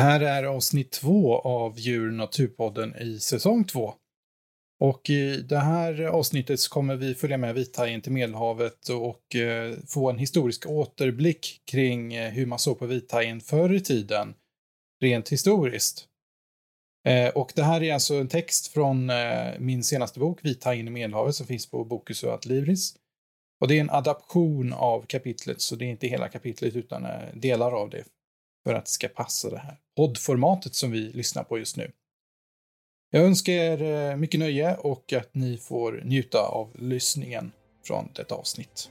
Det här är avsnitt två av Djur och naturpodden i säsong två. Och i det här avsnittet så kommer vi följa med vithajen till Medelhavet och eh, få en historisk återblick kring eh, hur man såg på vithajen förr i tiden, rent historiskt. Eh, och det här är alltså en text från min senaste bok, Vithajen i Medelhavet, som finns på Bokus och Adlibris. Och det är en adaption av kapitlet, så det är inte hela kapitlet utan delar av det för att det ska passa det här poddformatet som vi lyssnar på just nu. Jag önskar er eh, mycket nöje och att ni får njuta av lyssningen från detta avsnitt.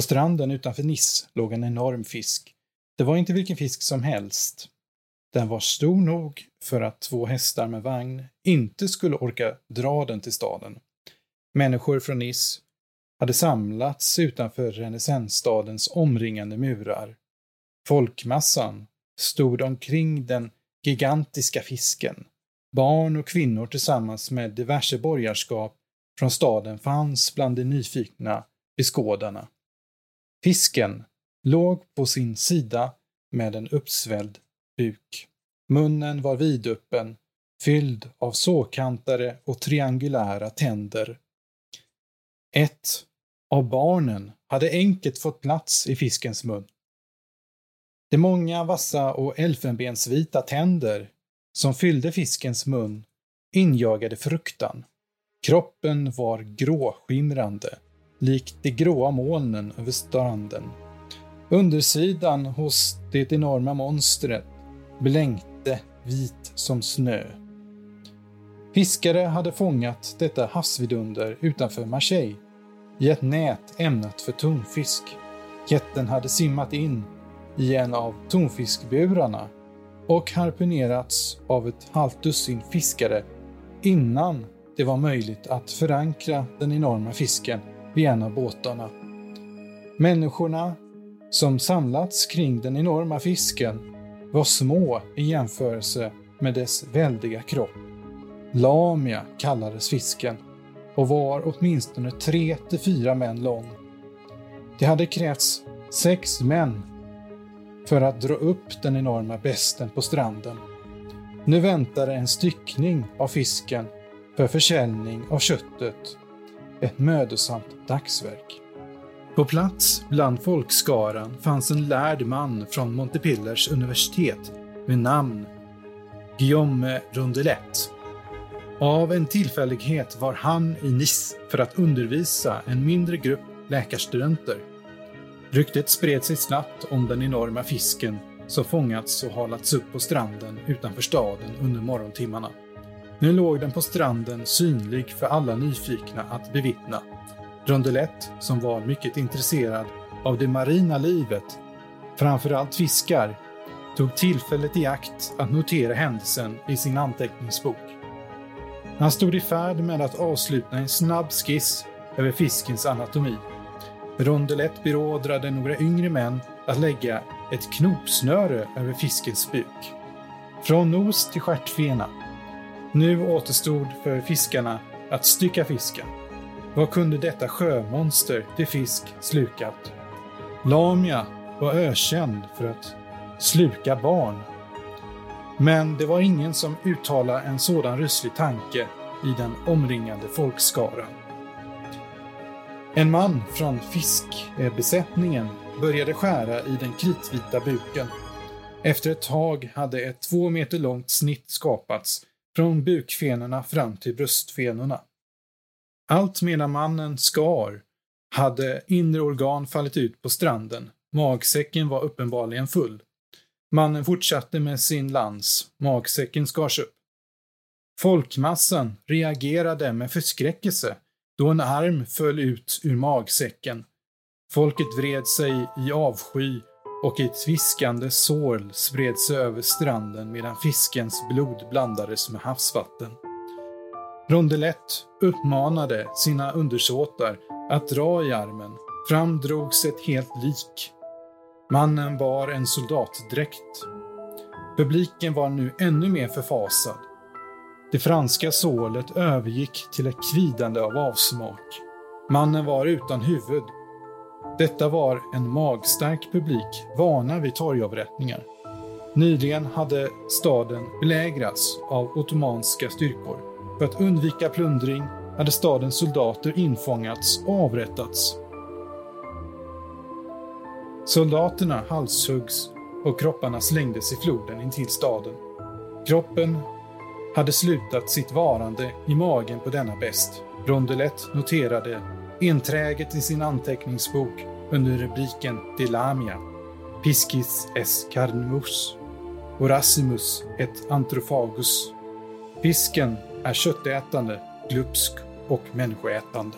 På stranden utanför Nice låg en enorm fisk. Det var inte vilken fisk som helst. Den var stor nog för att två hästar med vagn inte skulle orka dra den till staden. Människor från Nice hade samlats utanför renässansstadens omringande murar. Folkmassan stod omkring den gigantiska fisken. Barn och kvinnor tillsammans med diverse borgarskap från staden fanns bland de nyfikna beskådarna. Fisken låg på sin sida med en uppsvälld buk. Munnen var vidöppen, fylld av såkantare och triangulära tänder. Ett av barnen hade enkelt fått plats i fiskens mun. De många vassa och elfenbensvita tänder som fyllde fiskens mun injagade fruktan. Kroppen var gråskimrande likt de gråa molnen över stranden. Undersidan hos det enorma monstret blänkte vit som snö. Fiskare hade fångat detta havsvidunder utanför Marseille i ett nät ämnat för tonfisk. Jätten hade simmat in i en av tonfiskburarna och harpunerats av ett halvt dussin fiskare innan det var möjligt att förankra den enorma fisken vid en av båtarna. Människorna som samlats kring den enorma fisken var små i jämförelse med dess väldiga kropp. Lamia kallades fisken och var åtminstone tre till fyra män lång. Det hade krävts sex män för att dra upp den enorma besten på stranden. Nu väntade en styckning av fisken för försäljning av köttet ett mödosamt dagsverk. På plats bland folkskaran fanns en lärd man från Montepillers universitet med namn Guillaume Rondelet. Av en tillfällighet var han i Nice för att undervisa en mindre grupp läkarstudenter. Ryktet spred sig snabbt om den enorma fisken som fångats och halats upp på stranden utanför staden under morgontimmarna. Nu låg den på stranden synlig för alla nyfikna att bevittna. Rondelett, som var mycket intresserad av det marina livet, framförallt fiskar, tog tillfället i akt att notera händelsen i sin anteckningsbok. Han stod i färd med att avsluta en snabb skiss över fiskens anatomi. Rondelett beordrade några yngre män att lägga ett knopsnöre över fiskens buk. Från nos till stjärtfena nu återstod för fiskarna att stycka fisken. Vad kunde detta sjömonster till fisk slukat? Lamia var ökänd för att sluka barn. Men det var ingen som uttalade en sådan ryslig tanke i den omringande folkskaran. En man från fiskbesättningen började skära i den kritvita buken. Efter ett tag hade ett två meter långt snitt skapats från bukfenorna fram till bröstfenorna. Allt medan mannen skar hade inre organ fallit ut på stranden. Magsäcken var uppenbarligen full. Mannen fortsatte med sin lans. Magsäcken skars upp. Folkmassan reagerade med förskräckelse då en arm föll ut ur magsäcken. Folket vred sig i avsky och ett viskande sorl spred sig över stranden medan fiskens blod blandades med havsvatten. Rondelett uppmanade sina undersåtar att dra i armen. Fram drogs ett helt lik. Mannen bar en soldatdräkt. Publiken var nu ännu mer förfasad. Det franska sålet övergick till ett kvidande av avsmak. Mannen var utan huvud. Detta var en magstark publik, vana vid torgavrättningar. Nyligen hade staden belägrats av ottomanska styrkor. För att undvika plundring hade stadens soldater infångats och avrättats. Soldaterna halshuggs och kropparna slängdes i floden intill staden. Kroppen hade slutat sitt varande i magen på denna bäst. Rondelett noterade enträget i sin anteckningsbok under rubriken Delamia, Piscis es carnimus, Horacimus et Antrofagus. Fisken är köttätande, glupsk och människoätande.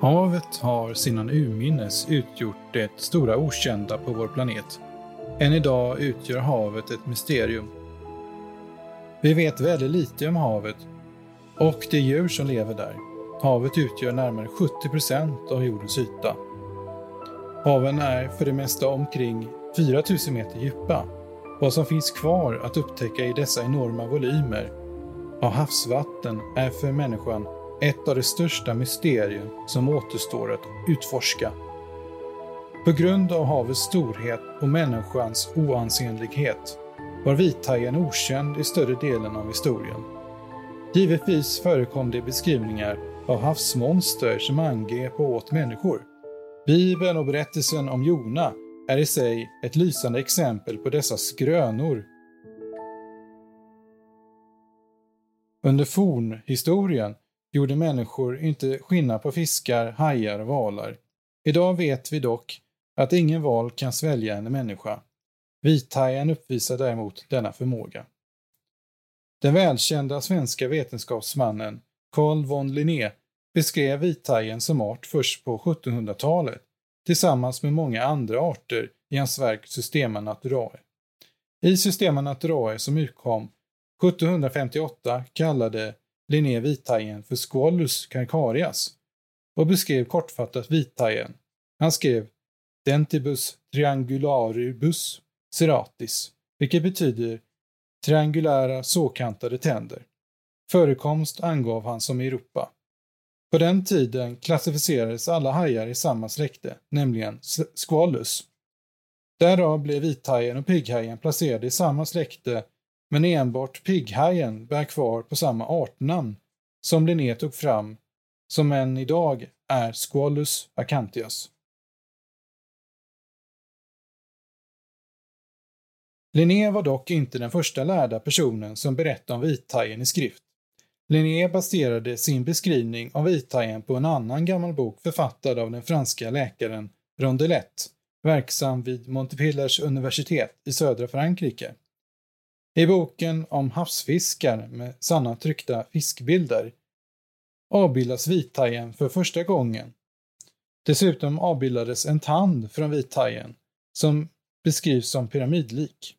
Havet har sedan urminnes utgjort det stora okända på vår planet. Än idag utgör havet ett mysterium. Vi vet väldigt lite om havet och de djur som lever där. Havet utgör närmare 70 procent av jordens yta. Haven är för det mesta omkring 4000 meter djupa. Vad som finns kvar att upptäcka i dessa enorma volymer av havsvatten är för människan ett av de största mysterier som återstår att utforska. På grund av havets storhet och människans oansenlighet var vithajen okänd i större delen av historien. Givetvis förekom det beskrivningar av havsmonster som angrep och åt människor. Bibeln och berättelsen om Jona är i sig ett lysande exempel på dessa skrönor. Under fornhistorien gjorde människor inte skillnad på fiskar, hajar och valar. Idag vet vi dock att ingen val kan svälja en människa. Vithajen uppvisar däremot denna förmåga. Den välkända svenska vetenskapsmannen Carl von Linné beskrev vithajen som art först på 1700-talet tillsammans med många andra arter i hans verk Systema Naturae. I Systema Naturae som utkom 1758 kallade Linné vithajen för Squalus carcarias och beskrev kortfattat vithajen. Han skrev Dentibus triangularibus ceratis, vilket betyder triangulära såkantade tänder. Förekomst angav han som i Europa. På den tiden klassificerades alla hajar i samma släkte, nämligen Squalus. Därav blev vithajen och pigghajen placerade i samma släkte men enbart pigghajen bär kvar på samma artnamn som Linné tog fram som än idag är Squalus acantias. Linné var dock inte den första lärda personen som berättade om vithajen i skrift. Linné baserade sin beskrivning av vithajen på en annan gammal bok författad av den franska läkaren Rondelette, verksam vid Montpellers universitet i södra Frankrike. I boken om havsfiskar med sanna tryckta fiskbilder avbildas vithajen för första gången. Dessutom avbildades en tand från vithajen som beskrivs som pyramidlik.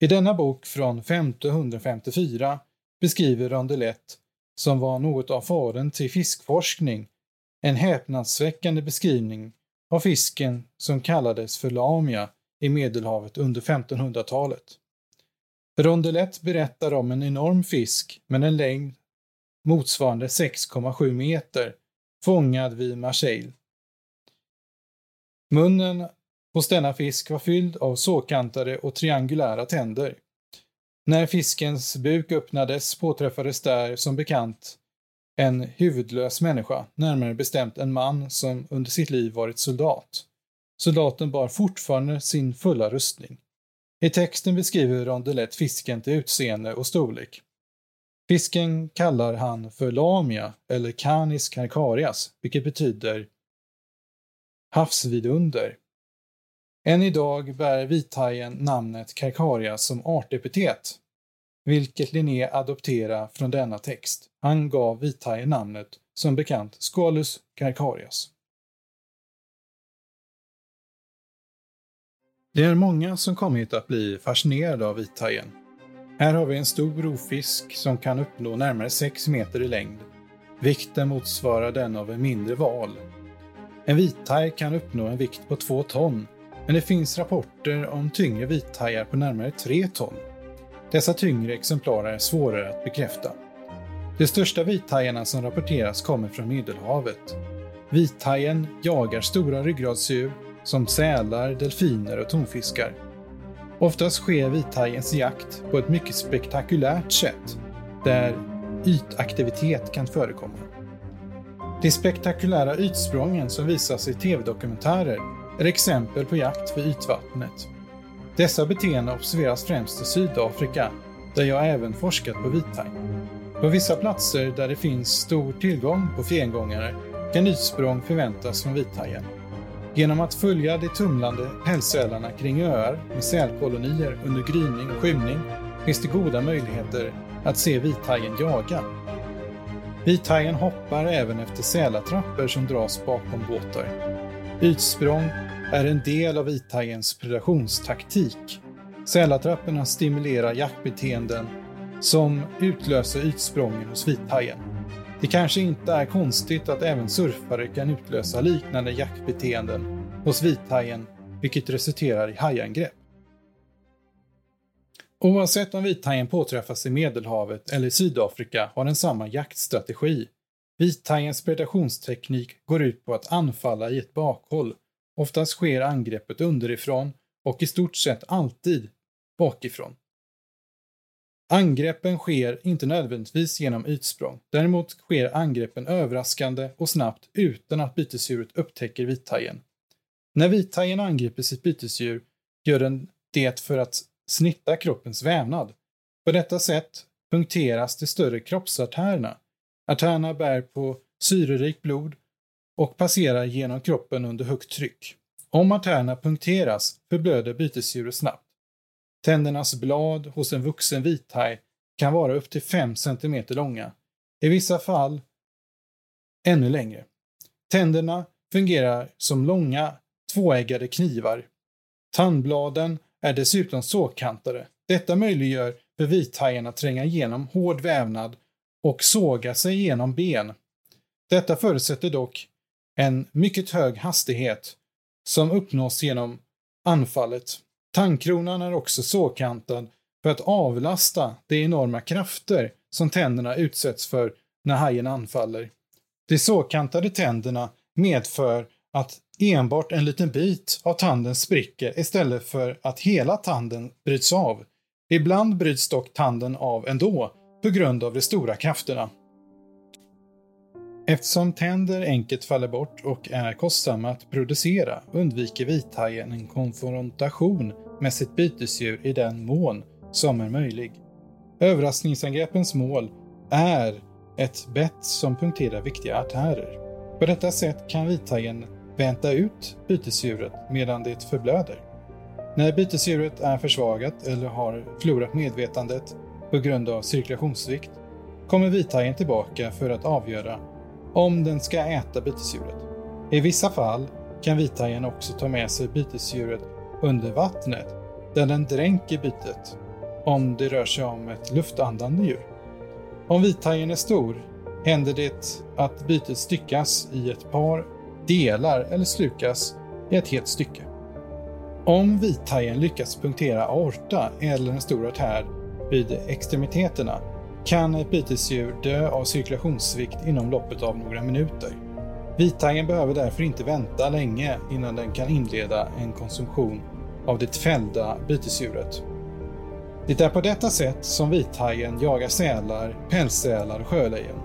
I denna bok från 1554 beskriver Rondelette, som var något av fadern till fiskforskning, en häpnadsväckande beskrivning av fisken som kallades för lamia i Medelhavet under 1500-talet. Rondelett berättar om en enorm fisk med en längd motsvarande 6,7 meter fångad vid Marseille. Munnen hos denna fisk var fylld av såkantade och triangulära tänder. När fiskens buk öppnades påträffades där som bekant en huvudlös människa, närmare bestämt en man som under sitt liv varit soldat. Soldaten bar fortfarande sin fulla rustning. I texten beskriver Rondelett fisken till utseende och storlek. Fisken kallar han för lamia eller canis carcarias, vilket betyder havsvidunder. Än idag bär vithajen namnet carcarias som artepitet, vilket Linné adopterade från denna text. Han gav vithajen namnet, som bekant, Squalus carcarias. Det är många som kommit att bli fascinerade av vithajen. Här har vi en stor rovfisk som kan uppnå närmare 6 meter i längd. Vikten motsvarar den av en mindre val. En vithaj kan uppnå en vikt på 2 ton, men det finns rapporter om tyngre vithajar på närmare 3 ton. Dessa tyngre exemplar är svårare att bekräfta. De största vithajarna som rapporteras kommer från Medelhavet. Vithajen jagar stora ryggradsdjur som sälar, delfiner och tonfiskar. Oftast sker vithajens jakt på ett mycket spektakulärt sätt, där ytaktivitet kan förekomma. De spektakulära ytsprången som visas i tv-dokumentärer är exempel på jakt för ytvattnet. Dessa beteenden observeras främst i Sydafrika, där jag även forskat på vithaj. På vissa platser där det finns stor tillgång på fengångare kan ytsprång förväntas från vithajen. Genom att följa de tumlande pälssälarna kring öar med sälkolonier under gryning och skymning finns det goda möjligheter att se vithajen jaga. Vithajen hoppar även efter sälatrappor som dras bakom båtar. Ytsprång är en del av vithajens predationstaktik. Sälatrapporna stimulerar jaktbeteenden som utlöser ytsprången hos vithajen. Det kanske inte är konstigt att även surfare kan utlösa liknande jaktbeteenden hos vithajen, vilket resulterar i hajangrepp. Oavsett om vithajen påträffas i Medelhavet eller i Sydafrika har den samma jaktstrategi. Vithajens predationsteknik går ut på att anfalla i ett bakhåll. Oftast sker angreppet underifrån och i stort sett alltid bakifrån. Angreppen sker inte nödvändigtvis genom ytsprång. Däremot sker angreppen överraskande och snabbt utan att bytesdjuret upptäcker vithajen. När vithajen angriper sitt bytesdjur gör den det för att snitta kroppens vävnad. På detta sätt punkteras de större kroppsartärerna. Artärerna bär på syrerikt blod och passerar genom kroppen under högt tryck. Om artärerna punkteras förblöder bytesdjuret snabbt. Tändernas blad hos en vuxen vithaj kan vara upp till 5 cm långa, i vissa fall ännu längre. Tänderna fungerar som långa tvåeggade knivar. Tandbladen är dessutom sågkantade. Detta möjliggör för vithajen att tränga igenom hård vävnad och såga sig genom ben. Detta förutsätter dock en mycket hög hastighet som uppnås genom anfallet. Tandkronan är också sågkantad för att avlasta de enorma krafter som tänderna utsätts för när hajen anfaller. De sågkantade tänderna medför att enbart en liten bit av tanden spricker istället för att hela tanden bryts av. Ibland bryts dock tanden av ändå på grund av de stora krafterna. Eftersom tänder enkelt faller bort och är kostsamma att producera undviker vithajen en konfrontation med sitt bytesdjur i den mån som är möjlig. Överraskningsangreppens mål är ett bett som punkterar viktiga artärer. På detta sätt kan vithajen vänta ut bytesdjuret medan det förblöder. När bytesdjuret är försvagat eller har förlorat medvetandet på grund av cirkulationssvikt kommer vithajen tillbaka för att avgöra om den ska äta bytesdjuret. I vissa fall kan vithajen också ta med sig bytesdjuret under vattnet där den dränker bytet om det rör sig om ett luftandande djur. Om vithajen är stor händer det att bytet styckas i ett par delar eller slukas i ett helt stycke. Om vithajen lyckas punktera aorta eller en stor artär vid extremiteterna kan ett bytesdjur dö av cirkulationssvikt inom loppet av några minuter. Vithajen behöver därför inte vänta länge innan den kan inleda en konsumtion av det fällda bytesdjuret. Det är på detta sätt som vithajen jagar sälar, pälssälar och sjölejon.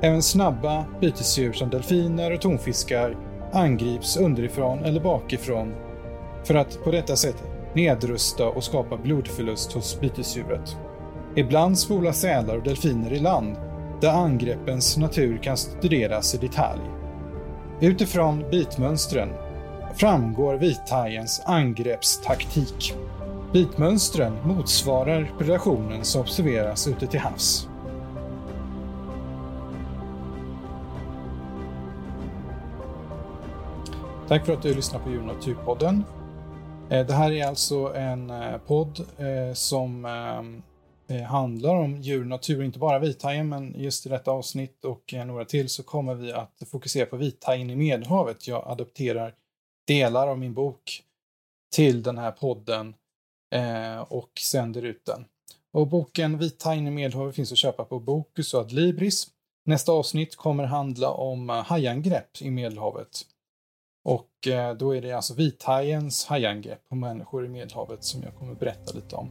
Även snabba bytesdjur som delfiner och tonfiskar angrips underifrån eller bakifrån för att på detta sätt nedrusta och skapa blodförlust hos bytesdjuret. Ibland spolar sälar och delfiner i land, där angreppens natur kan studeras i detalj. Utifrån bitmönstren framgår vithajens angreppstaktik. Bitmönstren motsvarar predationen som observeras ute till havs. Tack för att du lyssnar på Djur och Naturpodden. Eh, det här är alltså en eh, podd eh, som handlar om djur och natur, inte bara vithajen, men just i detta avsnitt och några till så kommer vi att fokusera på vithajen i Medelhavet. Jag adopterar delar av min bok till den här podden och sänder ut den. Och boken Vithajen i Medelhavet finns att köpa på Bokus och Adlibris. Nästa avsnitt kommer handla om hajangrepp i Medelhavet. Och eh, då är det alltså vithajens hajangrepp på människor i Medelhavet som jag kommer berätta lite om.